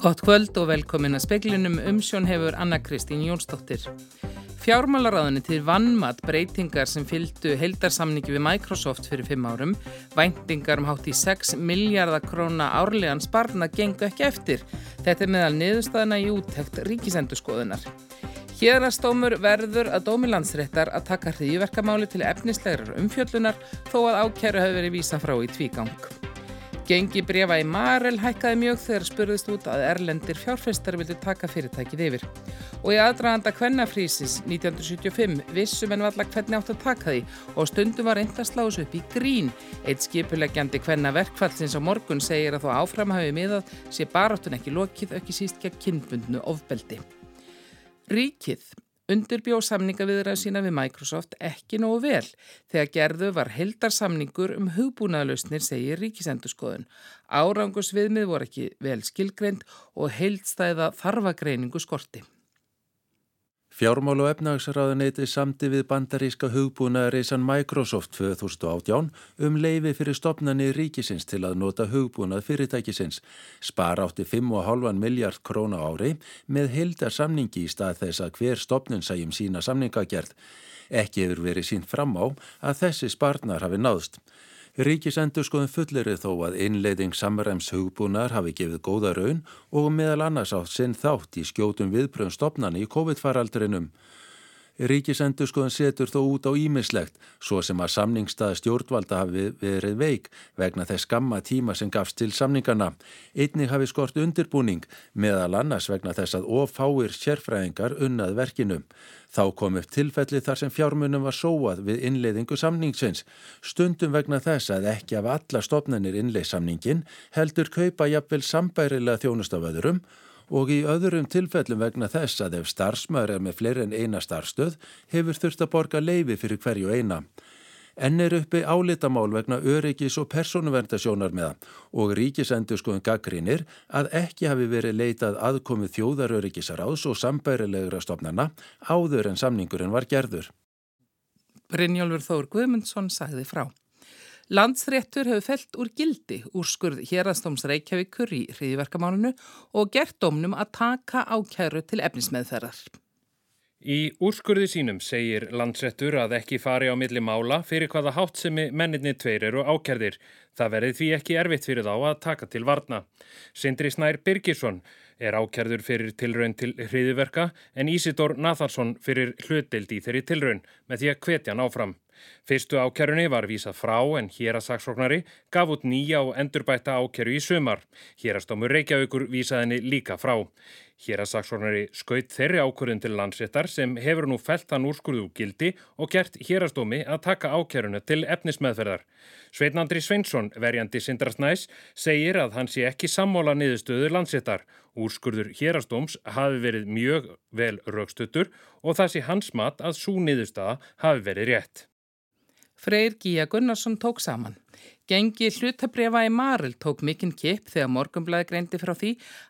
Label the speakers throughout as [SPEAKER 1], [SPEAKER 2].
[SPEAKER 1] Gott kvöld og velkomin að speklinum umsjón hefur Anna Kristín Jónsdóttir. Fjármálaráðinni til vannmatt breytingar sem fylgdu heildarsamningi við Microsoft fyrir fimm árum, væntingar um hátt í 6 miljardar króna árlegan sparna gengu ekki eftir. Þetta er meðal niðurstaðina í úttekt ríkisendurskoðunar. Hérastómur verður að dómilandsréttar að taka hriðverkamáli til efnislegar umfjöllunar þó að ákjæru hafi verið vísa frá í tvígang. Gengi brefa í Marel hækkaði mjög þegar spurðist út að erlendir fjárfestar vildu taka fyrirtækið yfir. Og í aðdraganda kvennafrísis 1975 vissum en valla hvernig átt að taka því og stundum var reynd að sláðs upp í grín. Eitt skipulegjandi kvenna verkfallsins á morgun segir að þó áframhafið miðað sé baráttun ekki lokið, ekki síst gegn kynbundnu ofbeldi. Ríkið undirbjó samningaviðrað sína við Microsoft ekki nógu vel þegar gerðu var heldarsamningur um hugbúnaðlausnir segir ríkisendurskoðun. Árangusviðmið voru ekki vel skilgreynd og heldstæða þarfagreiningu skorti.
[SPEAKER 2] Fjármál og efnagsraðuneyti samti við bandaríska hugbúnaðarísan Microsoft 2018 um leifi fyrir stopnani ríkisins til að nota hugbúnað fyrirtækisins. Spar átti 5,5 miljard króna ári með hildar samningi í stað þess að hver stopnun sæjum sína samningagerð. Ekki hefur verið sínt fram á að þessi sparnar hafi náðst. Ríkisendurskoðum fullerið þó að innleiðing samræms hugbúnar hafi gefið góða raun og meðal annars átt sinn þátt í skjótum viðbröðum stopnani í COVID-faraldrinum. Ríkisendurskoðun setur þó út á ímislegt, svo sem að samningstað stjórnvalda hafi verið veik vegna þess skamma tíma sem gafst til samningarna. Einnig hafi skort undirbúning, meðal annars vegna þess að ofáir sérfræðingar unnað verkinu. Þá kom upp tilfelli þar sem fjármunum var sóað við innleiðingu samningsins. Stundum vegna þess að ekki af alla stopnarnir innleið samningin heldur kaupa jafnvel sambærilega þjónustaföðurum og í öðrum tilfellum vegna þess að ef starfsmæður er með fleiri en eina starfstöð hefur þurft að borga leifi fyrir hverju eina. Enn er uppi álitamál vegna öryggis og persónuverndasjónar meða og ríkisendur skoðum gaggrínir að ekki hafi verið leitað aðkomið þjóðaröryggisaráðs og sambærilegra stofnana áður en samningurinn var gerður.
[SPEAKER 1] Brynjólfur Þór Guðmundsson sagði frá. Landsréttur hefur felt úr gildi úr skurð hérastóms Reykjavíkur í hriðiverkamálunu og gert domnum að taka ákæru til efnismeðferðar.
[SPEAKER 3] Í úrskurði sínum segir landsrettur að ekki fari á milli mála fyrir hvaða háttsemi menninni tveir eru ákjærðir. Það verði því ekki erfitt fyrir þá að taka til varna. Sindri Snær Birgisson er ákjærður fyrir tilraun til hriðiverka en Ísidór Natharsson fyrir hlutdild í þeirri tilraun með því að hvetja hann áfram. Fyrstu ákjærunni var vísað frá en hérasaksóknari gaf út nýja og endurbætta ákjæru í sumar. Hérastómur Reykjavíkur vísað henni líka frá. Hérasaksóknari skaut þeirri ákvörðun til landséttar sem hefur nú felt hann úrskurðu gildi og gert hérastómi að taka ákjærunu til efnismeðferðar. Sveitnandri Sveinsson, verjandi Sindrasnæs, segir að hann sé ekki sammóla niðurstöðu landséttar. Úrskurður hérastóms hafi verið mjög vel raukstuttur og það sé hans mat að svo niðurstöða hafi verið rétt.
[SPEAKER 1] Freyr Gíja Gunnarsson tók saman. Gengi hlutabriða í Maril tók mikinn kip þegar morgumblæði greindi frá því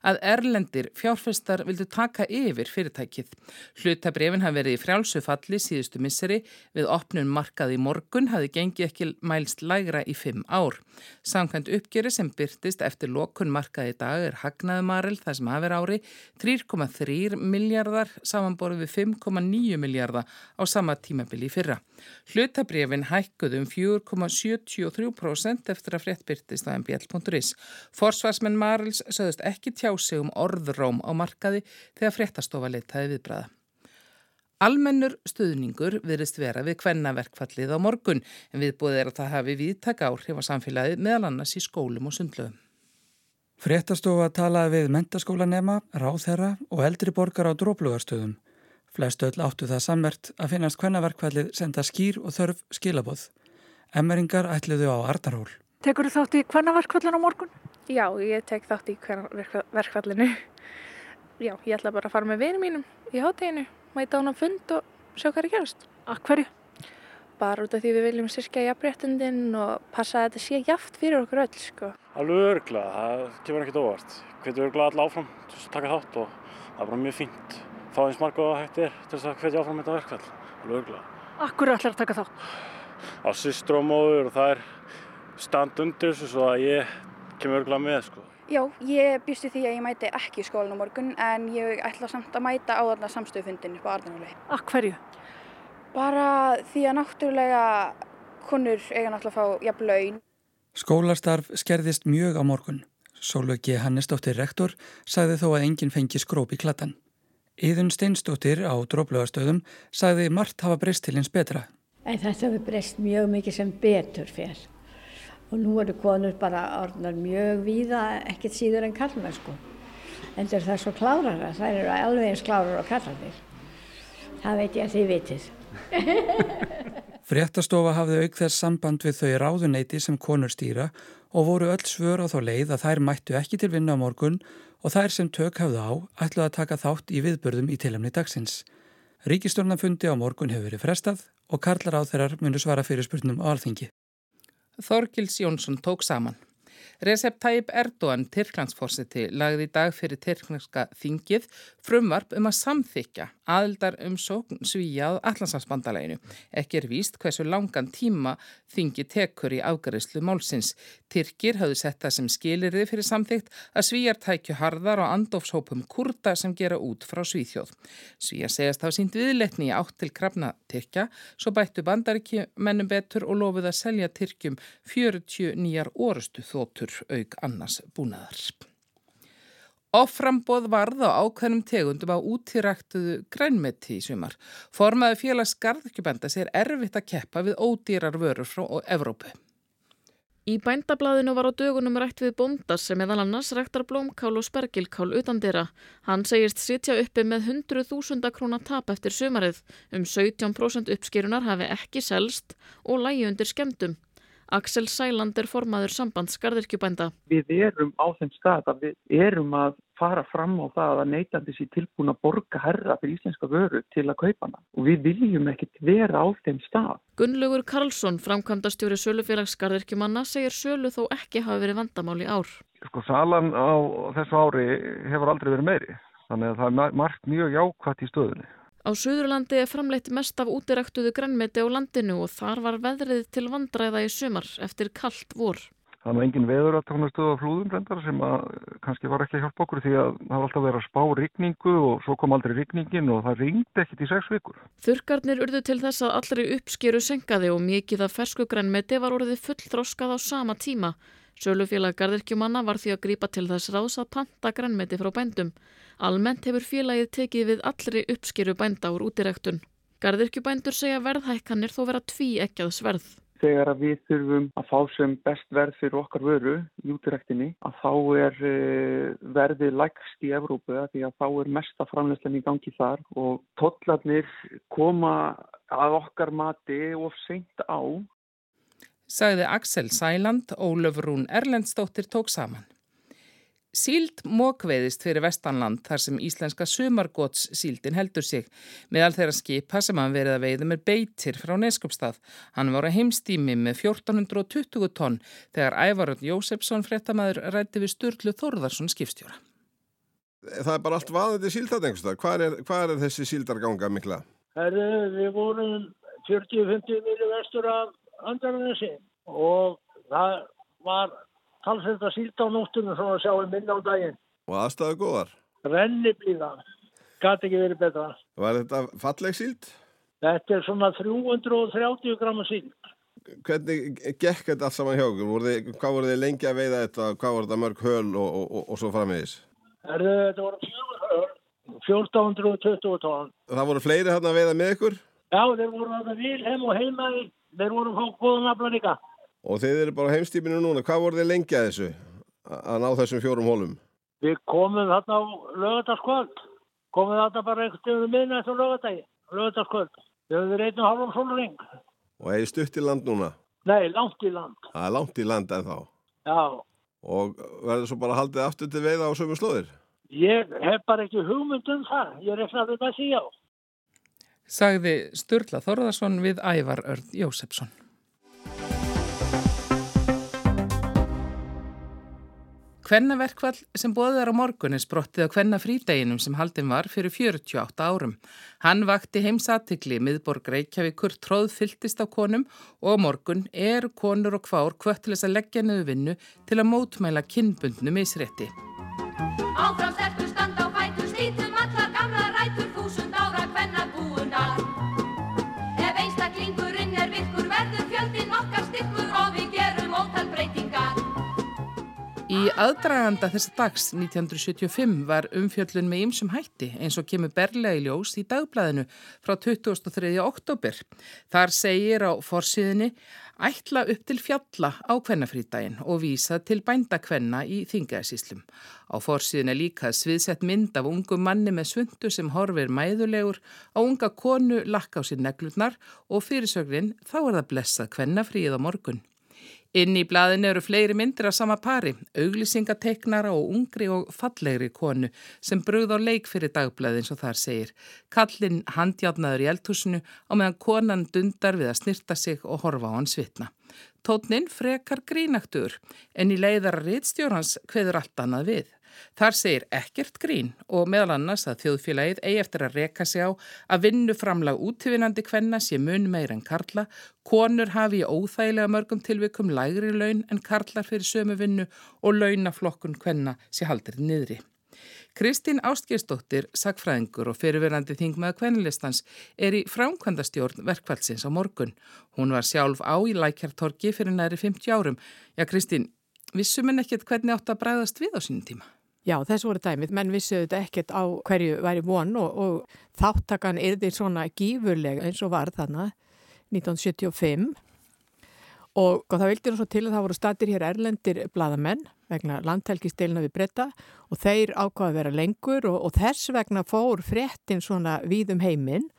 [SPEAKER 1] að erlendir fjárfestar vildu taka yfir fyrirtækið. Hlutabriðin hafi verið í frjálsu falli síðustu misseri við opnun markaði morgun hafi gengi ekki mælst lægra í fimm ár. Samkvæmt uppgjöri sem byrtist eftir lokun markaði í dag er hagnaði Maril það sem hafi verið ári 3,3 miljardar samanborið við 5,9 miljardar á sama tímabili fyrra. Hlutabriðin hækkuð um 4,73% 10% eftir að frétt byrtist á mbl.is. Forsvarsmenn Marils sögðust ekki tjá sig um orðróm á markaði þegar fréttastofa leitaði viðbræða. Almennur stuðningur virðist vera við kvennaverkfallið á morgun en viðbúið er að það hafi viðtak áhrif á samfélagið meðal annars í skólum og sundlöfum.
[SPEAKER 4] Fréttastofa talaði við mentaskólanema, ráðherra og eldri borgar á dróplugarstöðum. Flest öll áttu það sammert að finnast kvennaverkfallið senda skýr og þörf skilaboð. Emmeringar ætluðu á Ardarhól.
[SPEAKER 5] Tekur þú þátt í hvernaverkvallinu á morgun?
[SPEAKER 6] Já, ég tek þátt í hvernaverkvallinu. Já, ég ætla bara að fara með vinið mínum í háteginu, mæta hún á fund og sjá hvað er gerast.
[SPEAKER 5] Að hverju?
[SPEAKER 6] Bara út af því við viljum styrkja jafnréttundin og passa að þetta sé jaft fyrir okkur öll, sko.
[SPEAKER 7] Alveg örgla, það kemur ekkert óvart. Hvetju örgla alltaf áfram til að taka þátt og það er bara mjög fínt. Fá eins marg og hægt er til að hvetja áfram þetta verkvall. Alveg örgla.
[SPEAKER 5] Akkur ætlar að taka þátt?
[SPEAKER 7] Á systru og móður og það er stand undir þessu svo að ég kemur örgulega með sko.
[SPEAKER 8] Já, ég býstu því að ég mæti ekki í skólan á morgun en ég ætla samt að mæta á þarna samstöðufundin upp á Arðanóli.
[SPEAKER 5] Akk hverju?
[SPEAKER 8] Bara því að náttúrulega konur eiga náttúrulega að fá jafn laun.
[SPEAKER 4] Skólastarf skerðist mjög á morgun. Sólöki Hannesdóttir rektor sagði þó að enginn fengi skróp í klattan. Íðun Steinstóttir á dróplögastöðum sagði margt hafa breyst til hins betra.
[SPEAKER 9] En þetta hefur breyst mjög mikið sem betur fyrr og nú eru konur bara orðnar mjög víða ekkert síður en kallmenn sko. En það er svo klárara, það eru alveg eins klárar og kallarnir. Það veit ég að þið vitið.
[SPEAKER 4] Fréttastofa hafði auk þess samband við þau ráðuneyti sem konur stýra og voru öll svör á þá leið að þær mættu ekki til vinna á morgun og þær sem tök hafðu á ætluði að taka þátt í viðbörðum í tilemni dagsins. Ríkistórnafundi á morgun hefur verið frestað og karlar á þeirrar munu svara fyrir spurnum á alþingi.
[SPEAKER 1] Þorgils Jónsson tók saman. Recep Tayyip Erdogan, Tyrklandsforsiti, lagði í dag fyrir Tyrklandska þingið frumvarp um að samþykja aðildar um sókn svíja á Allansamsbandaleginu. Ekki er víst hversu langan tíma þingi tekur í afgæðislu málsins. Tyrkir hafðu sett það sem skilirði fyrir samþykt að svíjar tækju harðar og andofshópum kurda sem gera út frá svíþjóð. Svíjar segast á sínt viðletni átt til krafna Tyrkja, svo bættu bandaríkjumennum betur og lofuð að selja Tyrkjum 40 nýjar orustu þótur auk annars búnaðar. Offrambóð varð á ákveðnum tegundum á útiræktuðu grænmeti í sumar. Formaði félags garðkjubenda sér erfitt að keppa við ódýrar vörur frá Evrópu.
[SPEAKER 10] Í bændablaðinu var á dögunum rætt við bóndas sem meðal annars ræktar blómkál og spergilkál utan dyrra. Hann segist sitja uppi með 100.000 krónar tap eftir sumarið. Um 17% uppskerunar hafi ekki selst og lægi undir skemdum. Axel Sæland er formaður sambandsgarðirkjubænda.
[SPEAKER 11] Við erum á þeim stað að við erum að fara fram á það að neytandi sér tilbúin að borga herra fyrir íslenska vöru til að kaupa hana og við viljum ekkert vera á þeim stað.
[SPEAKER 10] Gunnlaugur Karlsson, framkvæmdastjóri Sölufélagsgarðirkjumanna, segir Sölu þó ekki hafa verið vandamál í ár.
[SPEAKER 12] Sko salan á þessu ári hefur aldrei verið meiri, þannig að það er margt mjög jákvæmt í stöðunni.
[SPEAKER 10] Á Suðurlandi er framleitt mest af útiræktuðu grænmeti á landinu og þar var veðrið til vandræða í sumar eftir kallt vor.
[SPEAKER 12] Það var engin veður að tóna stöðu á flúðum reyndar sem kannski var ekki að hjálpa okkur því að það var alltaf verið að spá rigningu og svo kom aldrei rigningin og það ringdi ekkit í sex vikur.
[SPEAKER 10] Þurkarnir urðu til þess að allri uppskeru senkaði og mikið af fersku grænmeti var orðið fullþróskað á sama tíma. Sölufélag Garðirkjumanna var því að grípa til þess ráðs að panta grænmeti frá bændum. Almennt hefur félagið tekið við allri uppskeru bænda úr útiræktun. Garðirkjubændur segja verðhækkanir þó vera tví ekkjað sverð.
[SPEAKER 11] Þegar að við þurfum að fá sem best verð fyrir okkar vöru í útiræktinni að þá er verðið lægst í Evrópu því að þá er mesta framleyslan í gangi þar og tollarnir koma að okkar mati of seint á
[SPEAKER 1] sagði Axel Sæland, Ólöf Rún Erlendstóttir tók saman. Síld mókveiðist fyrir vestanland þar sem íslenska sumargóts síldin heldur sig. Meðal þeirra skipa sem hann verið að veiðum er beitir frá Neskjöpstað. Hann var á heimstími með 1420 tonn þegar Ævarund Jósefsson frettamæður rætti við Sturlu Þorðarsson skipstjóra.
[SPEAKER 13] Það er bara allt vaðandi síldatengsta. Hvað er, hvað er þessi síldarganga mikla?
[SPEAKER 14] Herri, við vorum 40-50 milju vestur af Andarnesi og það var talsveit að sílda á nóttunum svona að sjá um minna á daginn.
[SPEAKER 13] Og aðstæðu góðar?
[SPEAKER 14] Renni blíða, gæti ekki verið betra.
[SPEAKER 13] Var þetta falleg síld?
[SPEAKER 14] Þetta er svona 330 gramma síld.
[SPEAKER 13] Hvernig gekk þetta allt saman hjá okkur? Hvað voru þið lengi að veiða þetta? Hvað voru þetta mörg höl og, og, og, og svo framvegis?
[SPEAKER 14] Þetta voru fjögur höl, 1420 tónn.
[SPEAKER 13] Það voru fleiri hérna að veiða með ykkur?
[SPEAKER 14] Já, þeir voru að það vil heim og heimaði. Þeir voru að fá góða nafla líka.
[SPEAKER 13] Og þeir eru bara á heimstíminu núna. Hvað voru þeir lengi að þessu? Að ná þessum fjórum hólum?
[SPEAKER 14] Við komum þarna á lögataskvöld. Komum þarna bara eitthvað um minna eftir lögatagi. Lögataskvöld. Við höfum verið einu hálfum sólring.
[SPEAKER 13] Og er stutt í land núna?
[SPEAKER 14] Nei, langt í land.
[SPEAKER 13] Það er langt í land en þá?
[SPEAKER 14] Já.
[SPEAKER 13] Og verður svo bara haldið aftur til veiða á sömu slóðir?
[SPEAKER 14] Ég hef bara ekki hugmynd um það. Ég reknaði með því á
[SPEAKER 1] sagði Sturla Þorðarsson við Ævar Örd Jósefsson. Kvennaverkvall sem bóðið er á morgun er sprottið á kvennafrídeginum sem haldin var fyrir 48 árum. Hann vakti heimsatikli miðborg Reykjavíkur tróð fylltist á konum og morgun er konur og kvár kvöttilis að leggja niður vinnu til að mótmæla kinnbundnu misrétti. Áfram sterkur Í aðdraganda þessa dags 1975 var umfjöllun með ymsum hætti eins og kemur berlega í ljós í dagblæðinu frá 23. oktober. Þar segir á forsiðinni ætla upp til fjalla á kvennafrítaginn og vísa til bændakvenna í þingaðsíslum. Á forsiðinni líka sviðsett mynd af ungum manni með svundu sem horfir mæðulegur á unga konu lakka á sér neglurnar og fyrirsögrin þá er það blessað kvennafríð á morgun. Inn í blaðinu eru fleiri myndir af sama pari, auglýsingateknara og ungri og fallegri konu sem brugð á leik fyrir dagblæði eins og þar segir. Kallin handjátnaður í eldhúsinu á meðan konan dundar við að snirta sig og horfa á hann svitna. Tótnin frekar grínaktur en í leiðara rittstjórnans hveður allt annað við. Þar segir ekkert grín og meðal annars að þjóðfélagið eigi eftir að reka sig á að vinnu framlag útvinnandi kvenna sé mun meir en karla, konur hafi í óþægilega mörgum tilvikum lægri laun en karlar fyrir sömu vinnu og launaflokkun kvenna sé haldir niðri. Kristín Ástgeistóttir, sagfræðingur og fyrirverandi þingmaða kvennlistans er í frámkvæmdastjórn verkfælsins á morgun. Hún var sjálf á í lækjartorki fyrir næri 50 árum. Já Kristín, vissum en ekkert hvernig átt að bræðast við á sínum tíma?
[SPEAKER 15] Já, þess voru dæmið, menn vissuðu þetta ekkert á hverju væri von og, og þáttakan er því svona gífurlega eins og var þannig 1975 og, og það vildi nú svo til að það voru statir hér erlendir bladamenn vegna landhelgistilina við breyta og þeir ákvaði að vera lengur og, og þess vegna fór fréttin svona víðum heiminn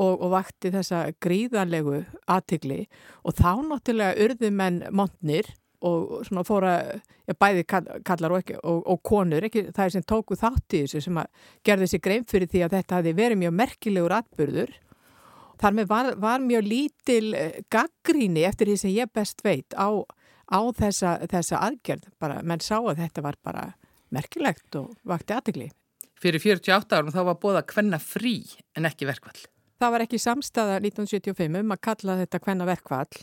[SPEAKER 15] og, vakti þessa gríðanlegu aðtigli og þá náttúrulega urðu menn montnir og svona fóra ja, bæði kallar og, ekki, og, og konur, ekki, það er sem tóku þátt í þessu sem að gerði sér grein fyrir því að þetta hafi verið mjög merkilegur atbyrður. Þar með var, var mjög lítil eh, gaggríni eftir því sem ég best veit á, á þessa, þessa aðgerð. Bara, menn sá að þetta var bara merkilegt og vakti aðtegli.
[SPEAKER 1] Fyrir 48 árum þá var bóða hvenna frí en ekki verkvall.
[SPEAKER 15] Það var ekki samstaða 1975 um að kalla þetta hvenna verkvall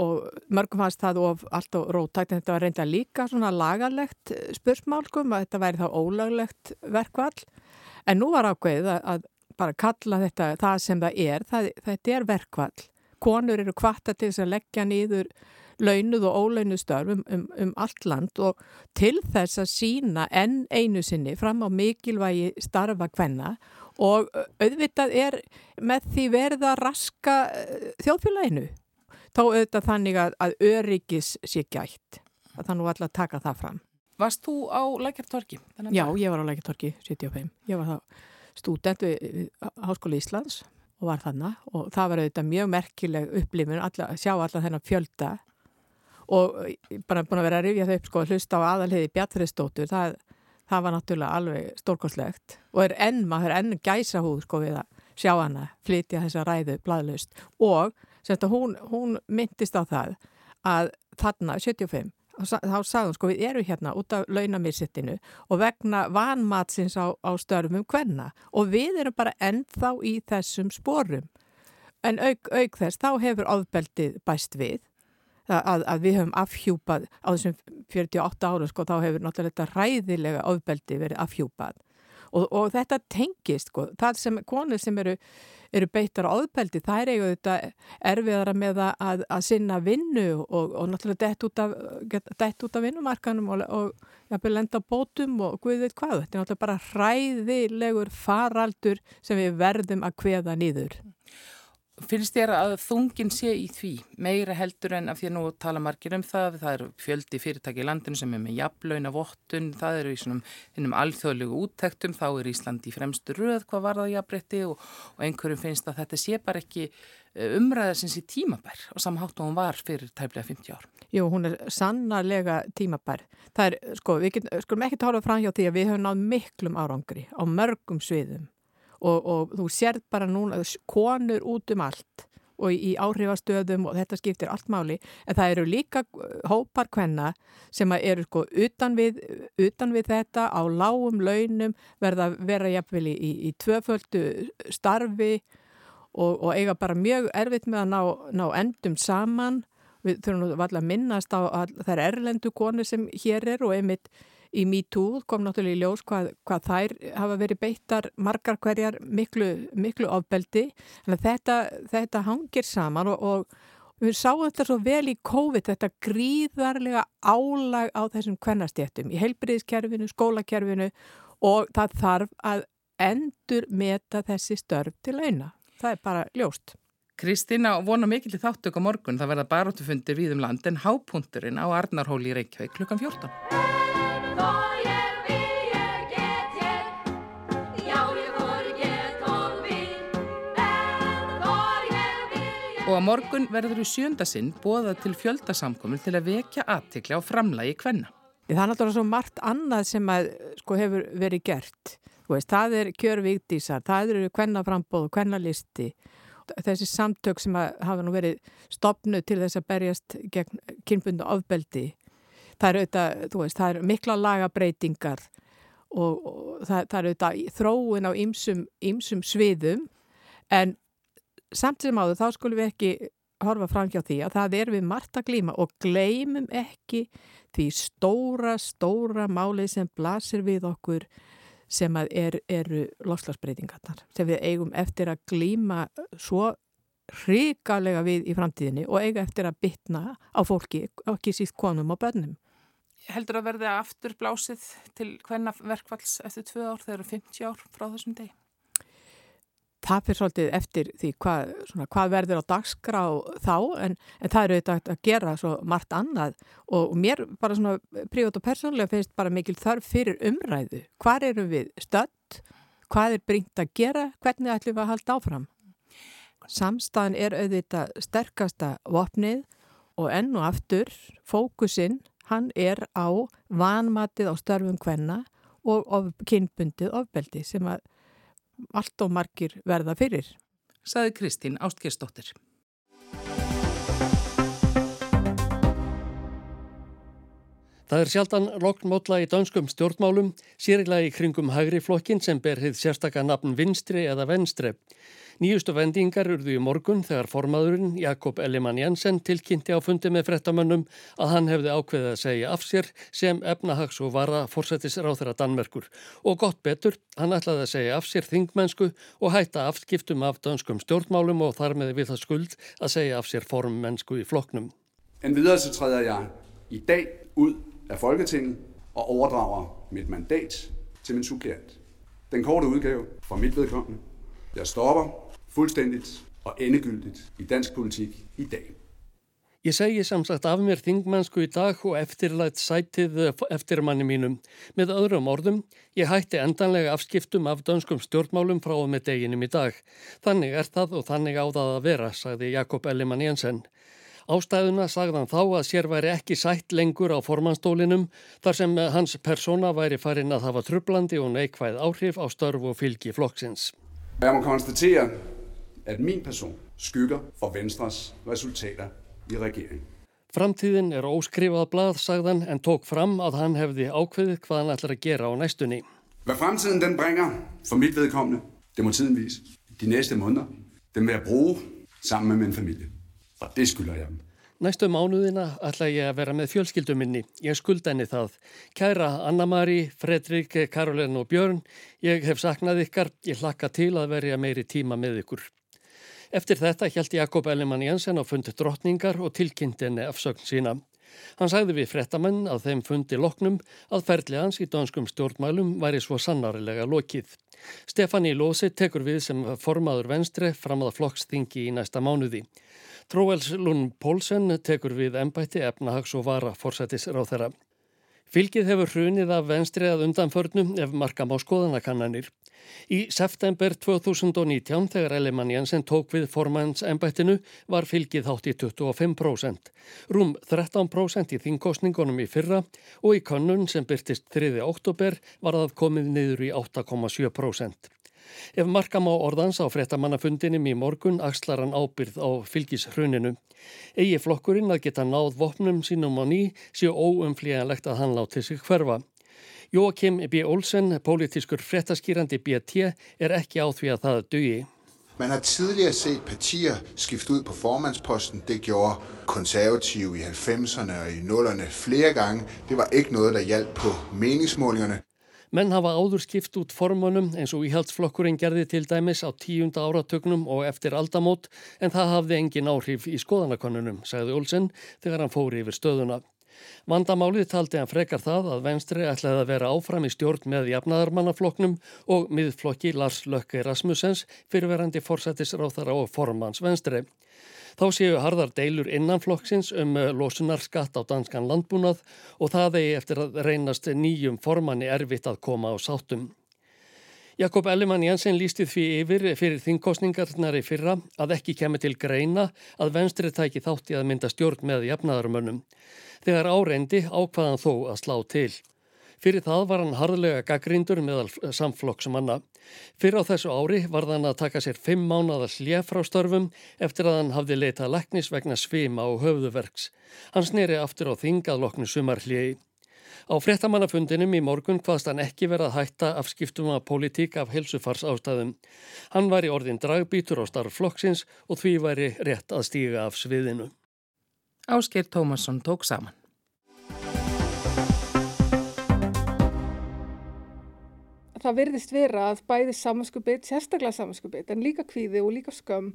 [SPEAKER 15] og mörgum fannst það of allt og rótækt en þetta var reynda líka svona lagarlegt spursmál sko, að þetta væri þá ólaglegt verkvall en nú var ákveðið að, að bara kalla þetta það sem það er, það, þetta er verkvall konur eru kvarta til þess að leggja nýður launuð og ólaunuð störf um, um, um allt land og til þess að sína enn einu sinni fram á mikilvægi starfa hvenna og auðvitað er með því verða raska þjóðfélaginu þá auðvitað þannig að, að öryggis sé gætt. Það nú alltaf taka það fram.
[SPEAKER 1] Varst þú á Lækjartorki?
[SPEAKER 15] Já, ég var á Lækjartorki 75. Ég var þá stúdent við Háskóli Íslands og var þannig og það var auðvitað mjög merkileg upplifun að sjá alla þennan fjölda og bara búin að vera að rifja þau upp sko að hlusta á aðalhiði Bjartfriðsdóttur það, það var náttúrulega alveg stórkoslegt og er enn, maður er enn gæsa húð sko við að sjá hana flytja þessa ræðu bladlaust og Sérst að hún, hún myndist á það að þarna 75 þá sagðum sko við erum hérna út af launamírsettinu og vegna vanmatsins á, á störfum hvenna og við erum bara ennþá í þessum sporum. En auk, auk þess þá hefur ofbeldið bæst við að, að við höfum afhjúpað á þessum 48 árum sko þá hefur náttúrulega þetta ræðilega ofbeldið verið afhjúpað. Og, og þetta tengist sko, það sem konur sem eru, eru beittar á áðbeldi, það er eiginlega þetta erfiðara með að, að sinna vinnu og, og náttúrulega dett út af, af vinnumarkanum og, og jafnveg lenda bótum og guð veit hvað, þetta er náttúrulega bara hræðilegur faraldur sem við verðum að kveða nýður.
[SPEAKER 1] Finnst þér að þungin sé í því meira heldur en af því að nú tala margir um það, það eru fjöldi fyrirtæki í landinu sem er með jafnlauna vottun, það eru í svonum alþjóðlegu úttektum, þá er Ísland í fremstu röð hvað var það jafnbreytti og, og einhverjum finnst að þetta sé bara ekki eh, umræðasins í tímabær og samhátt og hún var fyrir tæmlega 50 ár.
[SPEAKER 15] Jú, hún er sannarlega tímabær. Það er, sko, við skulum ekki tala fram hjá því að við höfum náð miklum árangri á mörgum sviðum og, og þú sérð bara núna konur út um allt og í áhrifastöðum og þetta skiptir allt máli. En það eru líka hópar hvenna sem eru sko utan við, utan við þetta á lágum launum verða vera jafnvel í, í, í tvöföldu starfi og, og eiga bara mjög erfitt með að ná, ná endum saman. Við þurfum alltaf að minnast á að það er erlendu konu sem hér er og einmitt í MeToo kom náttúrulega í ljós hvað, hvað þær hafa verið beittar margar hverjar miklu, miklu ofbeldi þetta, þetta hangir saman og, og við sáum þetta svo vel í COVID þetta gríðarlega álag á þessum kvennastjéttum í heilbriðiskerfinu, skólakerfinu og það þarf að endur meta þessi störf til launa. Það er bara ljóst.
[SPEAKER 1] Kristina vona mikil í þáttök á morgun það verða baróttufundir við um land en hápunturinn á Arnarhóli í Reykjavík klukkan 14. Og að morgun verður í sjöndasinn bóða til fjöldasamkominn til að vekja aðtikla á framlægi kvenna.
[SPEAKER 15] Það er náttúrulega svo margt annað sem að, sko, hefur verið gert. Veist, það er kjörvíkdísar, það eru kvennaframbóð og kvennalisti. Þessi samtök sem hafa nú verið stopnu til þess að berjast gegn kynbundu ofbeldi. Það eru auðvitað, veist, það eru mikla lagabreitingar og, og það, það eru auðvitað þróun á ýmsum sviðum en samt sem áður þá skulum við ekki horfa fram hjá því að það er við margt að glíma og gleymum ekki því stóra, stóra málið sem blasir við okkur sem er, eru loslagsbreytingarnar sem við eigum eftir að glíma svo hrigalega við í framtíðinni og eiga eftir að bytna á fólki, ekki síst konum og börnum.
[SPEAKER 1] Heldur að verði aftur blásið til hvenna verkvalls eftir tvö ár þegar 50 ár frá þessum degi?
[SPEAKER 15] Það fyrir svolítið eftir því hvað, svona, hvað verður á dagskrá þá en, en það eru auðvitað að gera svo margt annað og mér bara svona prívat og persónulega finnst bara mikil þarf fyrir umræðu. Hvað eru við stödd? Hvað er bringt að gera? Hvernig ætlum við að halda áfram? Samstæðan er auðvitað sterkasta vopnið og enn og aftur fókusinn hann er á vanmatið á störfum hvenna og kynbundið ofbeldi sem að allt og margir verða fyrir.
[SPEAKER 1] Saði Kristín Ástgersdóttir.
[SPEAKER 16] Það er sjaldan loknmótla í danskum stjórnmálum, sérilega í kringum hægri flokkin sem ber hitt sérstakka nafn vinstri eða venstre. Nýjustu vendingar urðu í morgun þegar formaðurinn Jakob Ellimann Jensen tilkynnti á fundi með frettamönnum að hann hefði ákveðið að segja af sér sem efnahags og vara fórsættisráþara Danmerkur og gott betur, hann ætlaði að segja af sér þingmennsku og hætta afskiptum af danskum stjórnmálum og þar með við það skuld að segja af sér formmennsku í floknum.
[SPEAKER 17] En videre så træder jeg i dag ud af Folketinget og overdrager mit mandat til min suppleant. Den korte udgave fra mit vedkommende. Jeg stopper fullstændigt og endegyldigt í dansk politík í dag.
[SPEAKER 16] Ég segi samsagt af mér þingmannsku í dag og eftirlætt sætið eftir manni mínum. Með öðrum orðum, ég hætti endanlega afskiptum af dönskum stjórnmálum frá og með deginum í dag. Þannig er það og þannig á það að vera, sagði Jakob Ellimann Jensen. Ástæðuna sagðan þá að sér væri ekki sætt lengur á formanstólinum þar sem hans persóna væri farin að hafa trublandi og neikvæð áhrif á störf og fylgi flokksins.
[SPEAKER 17] Jeg må konstatere, at min person skygger for Venstres resultater í regeringen.
[SPEAKER 16] Framtíðin er óskrifað blað, sagðan, en tók fram að hann hefði ákveðið hvað hann ætlar að gera á næstunni.
[SPEAKER 17] Hvad fremtiden den bringer for mit vedkommende, det må tiden vise. De næste måneder, den vil jeg bruge sammen med min familie. Og det skylder jeg dem.
[SPEAKER 16] Næstu mánuðina ætla ég að vera með fjölskylduminni. Ég skulda henni það. Kæra Anna-Mari, Fredrik, Karolin og Björn, ég hef saknað ykkar. Ég hlakka til að verja meiri tíma með ykkur. Eftir þetta hjælti Jakob Ellimann Jensen á fundi drottningar og tilkynnti henni afsögn sína. Hann sagði við frettamenn að þeim fundi loknum að ferli hans í danskum stjórnmælum væri svo sannarilega lokið. Stefani Lósi tekur við sem formaður venstre fram að flokksþingi í næsta mánuði. Tróels Lund Pólsen tekur við ennbætti efnahags og vara fórsættisráð þeirra. Fylgið hefur hrunið af venstri að undanförnum ef markam á skoðanakannanir. Í september 2019 þegar Ellimann Jensen tók við formanns ennbættinu var fylgið hátt í 25%. Rúm 13% í þingkostningunum í fyrra og í könnun sem byrtist 3. oktober var það komið niður í 8,7%. Ef markam á orðans á frettamannafundinum í morgun axlar hann ábyrð á fylgishruninu. Egi flokkurinn að geta náð vopnum sínum á ný séu óumflíjanlegt að hann láti sig hverfa. Joachim B. Olsen, politískur frettaskýrandi BT, er ekki á því að það dugi.
[SPEAKER 18] Man har tidligere set partier skifte ud på formandsposten. Det gjorde konservative i 90'erne og i 0'erne flere gange. Det var ikke noget, der hjalp på meningsmålingerne.
[SPEAKER 16] Menn hafa áður skipt út formunum eins og íhaldsflokkurinn gerði til dæmis á tíunda áratögnum og eftir aldamót en það hafði engin áhrif í skoðanakonunum, sagði Olsen þegar hann fóri yfir stöðuna. Vandamálið taldi hann frekar það að venstri ætlaði að vera áfram í stjórn með jafnaðarmannafloknum og miðflokki Lars Lökke Rasmussens fyrirverandi forsættisráþara og formans venstri. Þá séu harðar deilur innanflokksins um eh, losunarskatt á danskan landbúnað og það eigi eftir að reynast nýjum formanni erfitt að koma á sátum. Jakob Ellimann Jensen lísti því yfir fyrir þingkostningarnar í fyrra að ekki kemur til greina að venstri tæki þátti að mynda stjórn með jafnaðarmönnum. Þegar áreindi ákvaðan þó að slá til. Fyrir það var hann harðlega gaggrindur meðal samflokksmanna. Fyrir á þessu ári var þann að taka sér fimm mánada hljef frá störfum eftir að hann hafði leitað leknis vegna svima og höfðuverks. Hann sneri aftur á þingað loknu sumarhljegi. Á frettamannafundinum í morgun hvaðst hann ekki verið að hætta af skiptum að politík af helsufars ástæðum. Hann var í orðin dragbítur á starf flokksins og því væri rétt að stíga af sviðinu.
[SPEAKER 1] Ásker Tómasson tók saman.
[SPEAKER 19] Það virðist vera að bæði samanskupið, sérstaklega samanskupið, en líka kvíði og líka skömm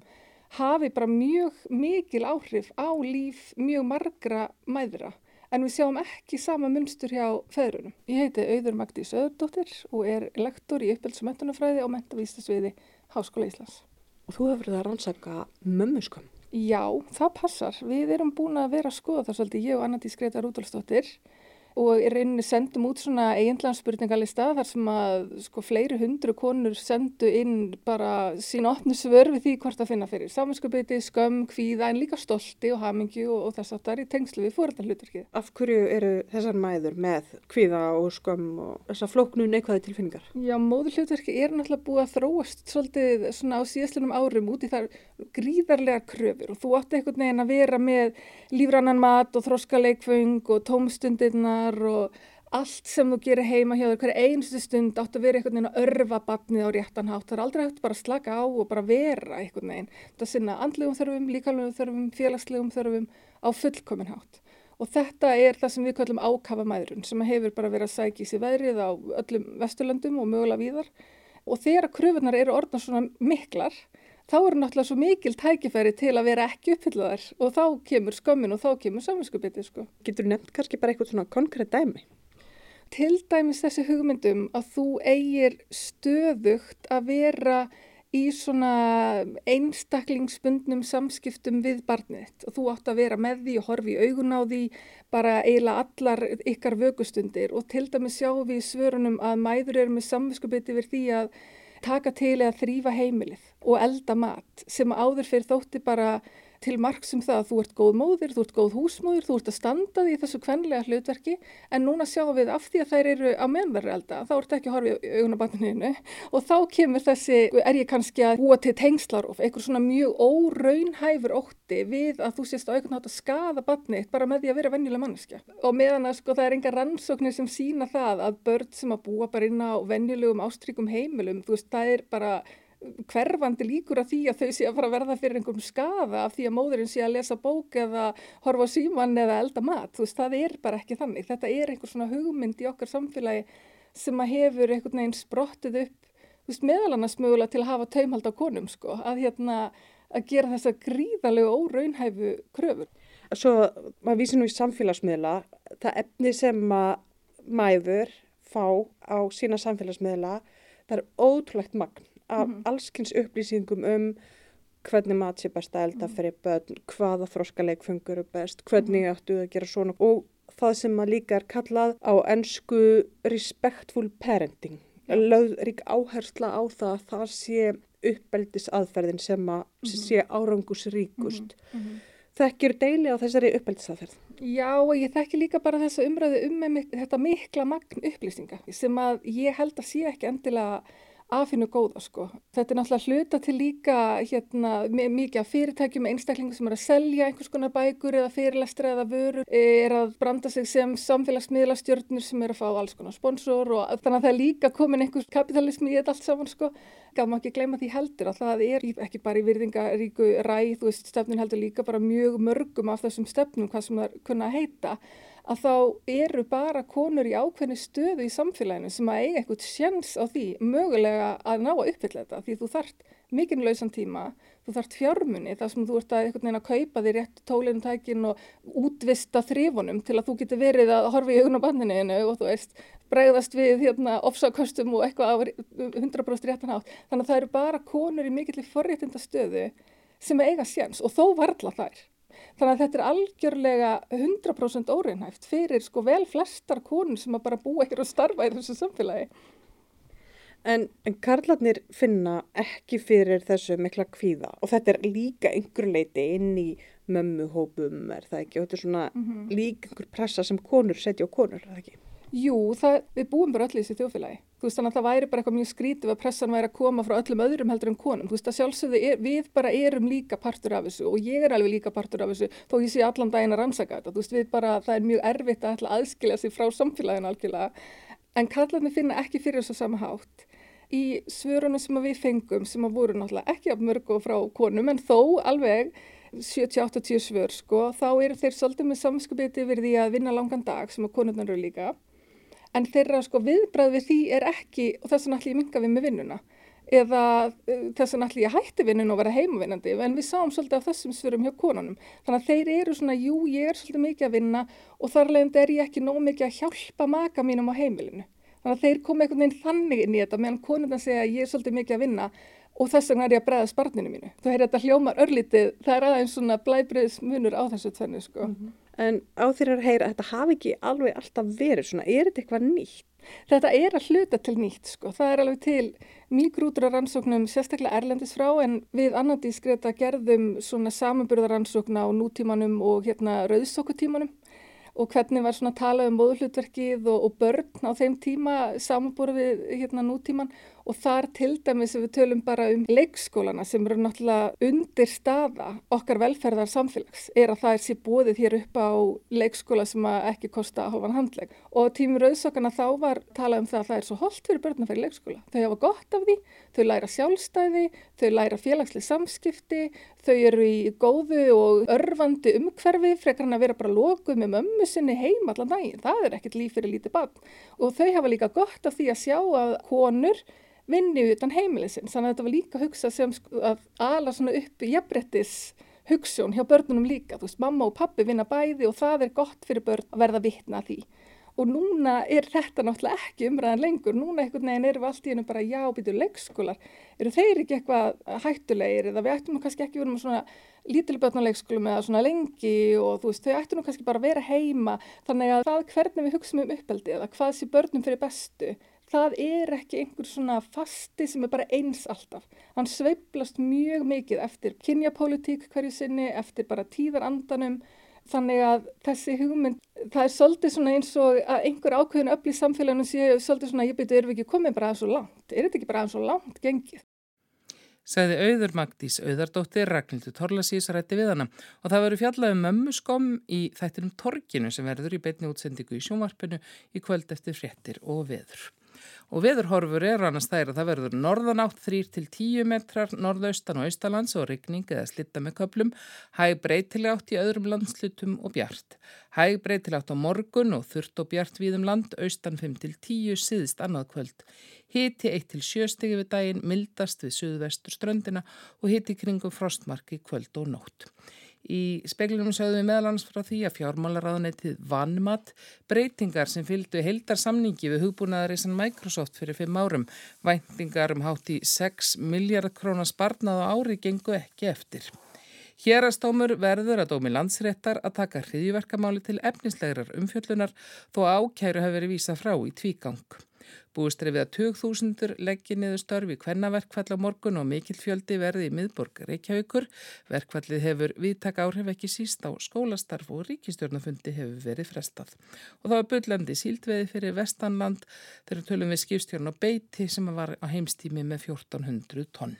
[SPEAKER 19] hafi bara mjög mikil áhrif á líf mjög margra mæðra. En við sjáum ekki sama munstur hjá feðrunum. Ég heiti Auður Magdís Öðurdóttir og er lektor í uppelds- og mentunafræði á mentavístasviði Háskóla Íslands.
[SPEAKER 20] Og þú hefur það að rannsaka mömmuskömm?
[SPEAKER 19] Já, það passar. Við erum búin að vera að skoða það svolítið, ég og Anna Dís Greta Rúdolfsdóttir og í rauninni sendum út svona eiginlega spurningalista þar sem að sko fleiri hundru konur sendu inn bara sín opnu svör við því hvort að finna fyrir samanskapiti, skömm, kvíða en líka stolti og hamingju og, og þess að það er í tengslu við fóröldarhluturkið.
[SPEAKER 20] Af hverju eru þessar mæður með kvíða og skömm og þessar flóknu neikvæði tilfinningar?
[SPEAKER 19] Já, móðurhlutverki er náttúrulega búið að þróast svolítið svona á síðastlunum árum út í þar gríðarlega kröfur og þú átti einhvern veginn að vera með lífrannan mat og þroskaleikfung og tómstundirna vinnunar og allt sem þú gerir heima hjá þér, hverja einstu stund átt að vera einhvern veginn að örfa batnið á réttan hátt. Það er aldrei hægt bara að slaka á og bara vera einhvern veginn. Það sinna andlegum þörfum, líkallegum þörfum, félagslegum þörfum á fullkomin hátt. Og þetta er það sem við kallum ákafa mæðrun sem hefur bara verið að sækja í sig veðrið á öllum vesturlöndum og mögulega víðar. Og þegar kröfunar eru orðna svona miklar, þá eru náttúrulega svo mikil tækifæri til að vera ekki uppfyllaðar og þá kemur skömmin og þá kemur saminskupiti sko.
[SPEAKER 20] Getur nefnt kannski bara eitthvað svona konkrétt dæmi?
[SPEAKER 19] Til dæmis þessi hugmyndum að þú eigir stöðugt að vera í svona einstaklingsbundnum samskiptum við barnið og þú átt að vera með því og horfi í augun á því bara eiginlega allar ykkar vögustundir og til dæmis sjáum við í svörunum að mæður eru með samvinskupiti við því að taka til eða þrýfa heimilið og elda mat sem áður fyrir þótti bara til marg sem það að þú ert góð móðir, þú ert góð húsmóðir, þú ert að standa því þessu kvenlega hlutverki en núna sjáum við af því að þær eru á meðverðarelda, þá ert ekki að horfa í augunabandinu og þá kemur þessi, er ég kannski að búa til tengslar og eitthvað svona mjög óraunhæfur ótti við að þú sést á einhvern nátt að skada bandnitt bara með því að vera venjuleg manneskja. Og meðan að sko það er enga rannsóknir sem sína það að börn sem að búa bara inn á venjulegum ástrykum heimilum, þú veist, það er bara hverfandi líkur að því að þau sé að fara að verða fyrir einhverjum skaða af því að móðurinn sé að lesa bók eða horfa síman eða elda mat. Þú veist, það er bara ekki þannig. Þetta er einhver svona hugmynd í okkar samfélagi sem að hefur einhvern veginn sprottið upp, þú veist, meðal annars mögulega til að hafa taumhald á konum, sko, að hérna að gera þessa gríðalegu óraunhæfu kröfur.
[SPEAKER 20] Svo, maður vísi nú í samfélagsmiðla, það efni sem að mæður fá á sína samfélagsmiðla, það er ótrúlegt magn af -hmm. allskynns upplýsingum um hvernig mat sé best að elda mhm. fyrir börn, hvaða þróskaleikfungur er best, hvernig ættu að gera svona og það sem að líka er kallað á ennsku respectful parenting. Lauð rík áhersla á það að það sé uppeldisaðferðin sem að mm -hmm. sé árangusríkust. Mm -hmm. Þekkir deili á þessari uppeldisaðferð?
[SPEAKER 19] Já ég þekki líka bara þessa umræðu um þetta mikla magn upplýsinga sem að ég held að sé ekki endilega afinu góða sko. Þetta er náttúrulega hluta til líka hérna, mikið af fyrirtækjum einstaklingum sem er að selja einhvers konar bækur eða fyrirlestra eða vörur, er að branda sig sem samfélagsmiðlastjörnur sem er að fá alls konar sponsor og þannig að það er líka komin einhvers kapitalismi í þetta allt saman sko. Gaf maður ekki gleyma því heldur að það er ekki bara í virðingaríku ræð, veist, stefnin heldur líka bara mjög mörgum af þessum stefnum hvað sem það kunna heita að þá eru bara konur í ákveðni stöðu í samfélaginu sem að eiga eitthvað sjans á því mögulega að ná að uppfylla þetta því þú þart mikinn lausan tíma, þú þart fjármunni þar sem þú ert að einhvern veginn að kaupa þér rétt tólintækin og útvista þrifunum til að þú getur verið að horfa í augun á bandinu og þú veist bregðast við hérna ofsakostum og eitthvað á 100% réttan átt. Þannig að það eru bara konur í mikillir forréttinda stöðu sem eiga sjans og þó varðla þær. Þannig að þetta er algjörlega 100% óreinhæft fyrir sko vel flestar konur sem að bara búa ekkert að starfa í þessu samfélagi.
[SPEAKER 20] En, en karlarnir finna ekki fyrir þessu mikla kvíða og þetta er líka einhver leiti inn í mömmuhópum er það ekki og þetta er svona mm -hmm. líka einhver pressa sem konur setja á konur, er það ekki?
[SPEAKER 19] Jú, það, við búum bara öll í þessi þjófélagi. Þú veist þannig að það væri bara eitthvað mjög skrítið að pressan væri að koma frá öllum öðrum heldur en konum. Þú veist að sjálfsögðu er, við bara erum líka partur af þessu og ég er alveg líka partur af þessu þó ég sé allan daginn að rannsaka þetta. Þú veist við bara, það er mjög erfitt að aðskilja sig frá samfélaginu algjörlega. En kallarni finna ekki fyrir þessu sama hátt. Í svörunum sem við fengum sem voru náttúrulega ekki af mörgu frá konum en þó alveg 70-80 svör sko, þá eru þeir svolítið með samskupiti því að vinna langan dag sem að konurnar eru líka en þeirra sko viðbræð við því er ekki og þess vegna ætlum ég minga við með vinnuna eða þess vegna ætlum ég hætti vinnun og vera heimavinnandi en við sáum svolítið á þessum svörum hjá konunum þannig að þeir eru svona, jú ég er svolítið mikið að vinna og þar leðandi er ég ekki nóg mikið að hjálpa maka mínum á heimilinu þannig að þeir koma einhvern veginn þannig inn í þetta meðan konundan segja ég er svolítið mikið að vinna og þess vegna er ég að bregða sparninu mínu þú heyrði þetta hljómar örlítið, það er aðeins svona blæbriðsmunur á þessu tvennu sko. mm -hmm.
[SPEAKER 20] En á þér að heyra að þetta hafi ekki alveg alltaf verið svona, er þetta eitthvað nýtt?
[SPEAKER 19] Þetta er að hluta til nýtt sko, það er alveg til mýgrútur rannsóknum sérstaklega erlendis frá en við annandískreta gerðum svona samanburðaransókna á nútímanum og hérna rauðsokkutímanum. Og hvernig var svona að tala um móðuhlutverkið og, og börn á þeim tíma samanbúrið við hérna nútíman og þar til dæmis við tölum bara um leikskólana sem eru náttúrulega undir staða okkar velferðar samfélags er að það er sér bóðið hér upp á leikskóla sem ekki kosta hafa handleg og tímur auðsokana þá var talað um það að það er svo holdt fyrir börn að fara í leikskóla. Þau hafa gott af því, þau læra sjálfstæði, þau læra félagslega samskipti, þau eru í góðu og örfandi umhverfi frekar hann að vera bara lokuð með mömmu sinni heim allan daginn. Það er ekkert líf fyrir lítið barn og þau hafa líka gott af því að sjá að konur vinni utan heimilisins. Þannig að þetta var líka að hugsa sem að ala svona upp jafnbrettis hugssjón hjá börnunum líka. Þú veist, mamma og pappi vinna bæði og það er gott fyrir börn að verða vittna því. Og núna er þetta náttúrulega ekki umræðan lengur. Núna einhvern veginn erum við allt í hennu bara já, býtur leikskólar. Eru þeir ekki eitthvað hættulegir eða við ættum nú kannski ekki verið með svona lítilbjörnuleikskólum eða svona lengi og þú veist, þau ættum nú kannski bara að vera heima. Þannig að það hvernig við hugsaum um uppeldi eða hvað sé börnum fyrir bestu það er ekki einhver svona fasti sem er bara eins alltaf. Hann sveiblast mjög mikið eftir kynjapólitík hverju sinni, eftir bara tíðarandanum. Þannig að þessi hugmynd, það er svolítið svona eins og að einhver ákveðin öll í samfélaginu séu svolítið svona, ég byrju, erum við ekki komið bara aðeins svo langt? Er þetta ekki bara aðeins svo langt gengið?
[SPEAKER 1] Segði auður Magdís auðardóttir Ragnhildur Torlasís rætti við hana og það verður fjallað um mömmuskom í þættinum Torginu sem verður í beitni útsendingu í sjónvarpinu í kvöld eftir fréttir og veður og veðurhorfur er annars þær að það verður norðanátt 3-10 metrar norðaustan og austalands og rigning eða slitta með köplum, hæg breytileg átt í öðrum landslutum og bjart. Hæg breytileg átt á morgun og þurft og bjart við um land, austan 5-10 síðst annað kvöld. Hiti 1-7 stegi við daginn, mildast við suðvestur ströndina og hiti kringum frostmarki kvöld og nótt. Í speklinum sögðum við meðalans frá því að fjármálaráðunetið vannmatt breytingar sem fylgdu heildar samningi við hugbúnaðarísan Microsoft fyrir fimm árum. Væntingar um hátt í 6 miljard krónar sparnað á ári gengu ekki eftir. Hérastómur verður að dómi landsréttar að taka hriðjverkamáli til efnislegrar umfjöllunar þó ákæru hafi verið vísa frá í tvígang. Búist er við að 2000 leggji niður störfi kvennaverkfall á morgun og mikill fjöldi verði í miðborg Reykjavíkur. Verkfallið hefur viðtak áhrif ekki síst á skólastarf og ríkistjórnafundi hefur verið frestað. Og það var byllandi síldveði fyrir Vestanland þegar tölum við skipstjórn og beiti sem var á heimstími með 1400 tonn.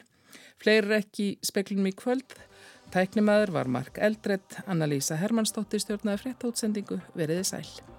[SPEAKER 1] Fleiri ekki speklunum í kvöld. Tæknimaður var Mark Eldredd, Anna-Lísa Hermannsdóttir stjórnaði frétta útsendingu, veriði sæl.